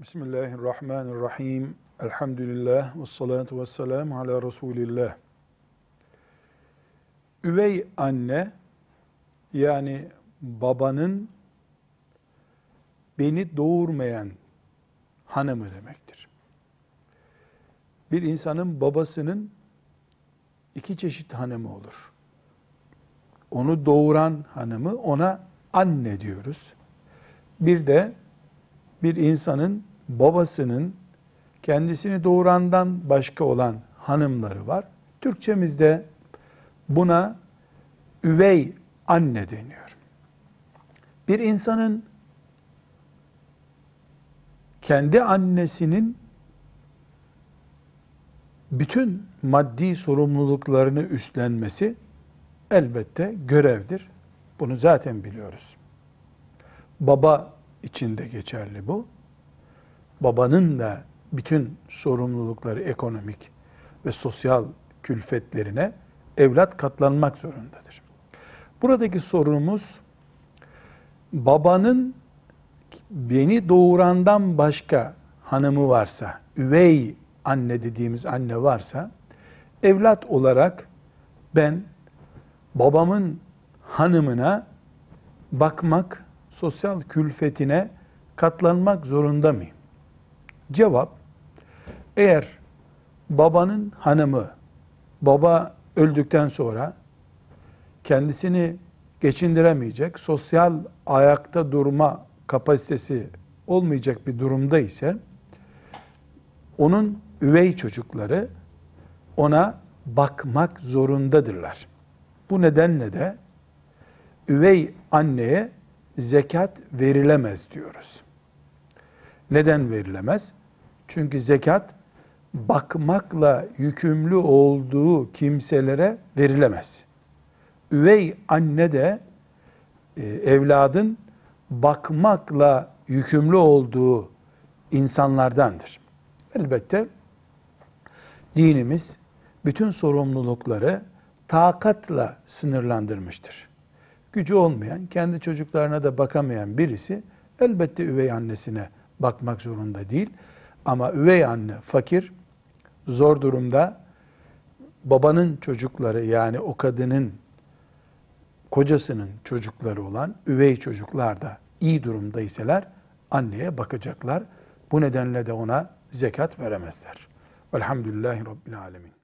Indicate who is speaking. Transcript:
Speaker 1: Bismillahirrahmanirrahim. Elhamdülillah ve salatu ve selamu ala Resulillah. Üvey anne yani babanın beni doğurmayan hanımı demektir. Bir insanın babasının iki çeşit hanımı olur. Onu doğuran hanımı ona anne diyoruz. Bir de bir insanın babasının kendisini doğurandan başka olan hanımları var. Türkçemizde buna üvey anne deniyor. Bir insanın kendi annesinin bütün maddi sorumluluklarını üstlenmesi elbette görevdir. Bunu zaten biliyoruz. Baba için de geçerli bu. Babanın da bütün sorumlulukları ekonomik ve sosyal külfetlerine evlat katlanmak zorundadır. Buradaki sorunumuz babanın beni doğurandan başka hanımı varsa, üvey anne dediğimiz anne varsa, evlat olarak ben babamın hanımına bakmak, sosyal külfetine katlanmak zorunda mıyım? Cevap, eğer babanın hanımı, baba öldükten sonra kendisini geçindiremeyecek, sosyal ayakta durma kapasitesi olmayacak bir durumda ise, onun üvey çocukları ona bakmak zorundadırlar. Bu nedenle de üvey anneye zekat verilemez diyoruz. Neden verilemez? Çünkü zekat bakmakla yükümlü olduğu kimselere verilemez. Üvey anne de e, evladın bakmakla yükümlü olduğu insanlardandır. Elbette dinimiz bütün sorumlulukları takatla sınırlandırmıştır. Gücü olmayan, kendi çocuklarına da bakamayan birisi elbette üvey annesine bakmak zorunda değil. Ama üvey anne fakir, zor durumda babanın çocukları yani o kadının kocasının çocukları olan üvey çocuklar da iyi durumdaysalar anneye bakacaklar. Bu nedenle de ona zekat veremezler. Velhamdülillahi Rabbil Alemin.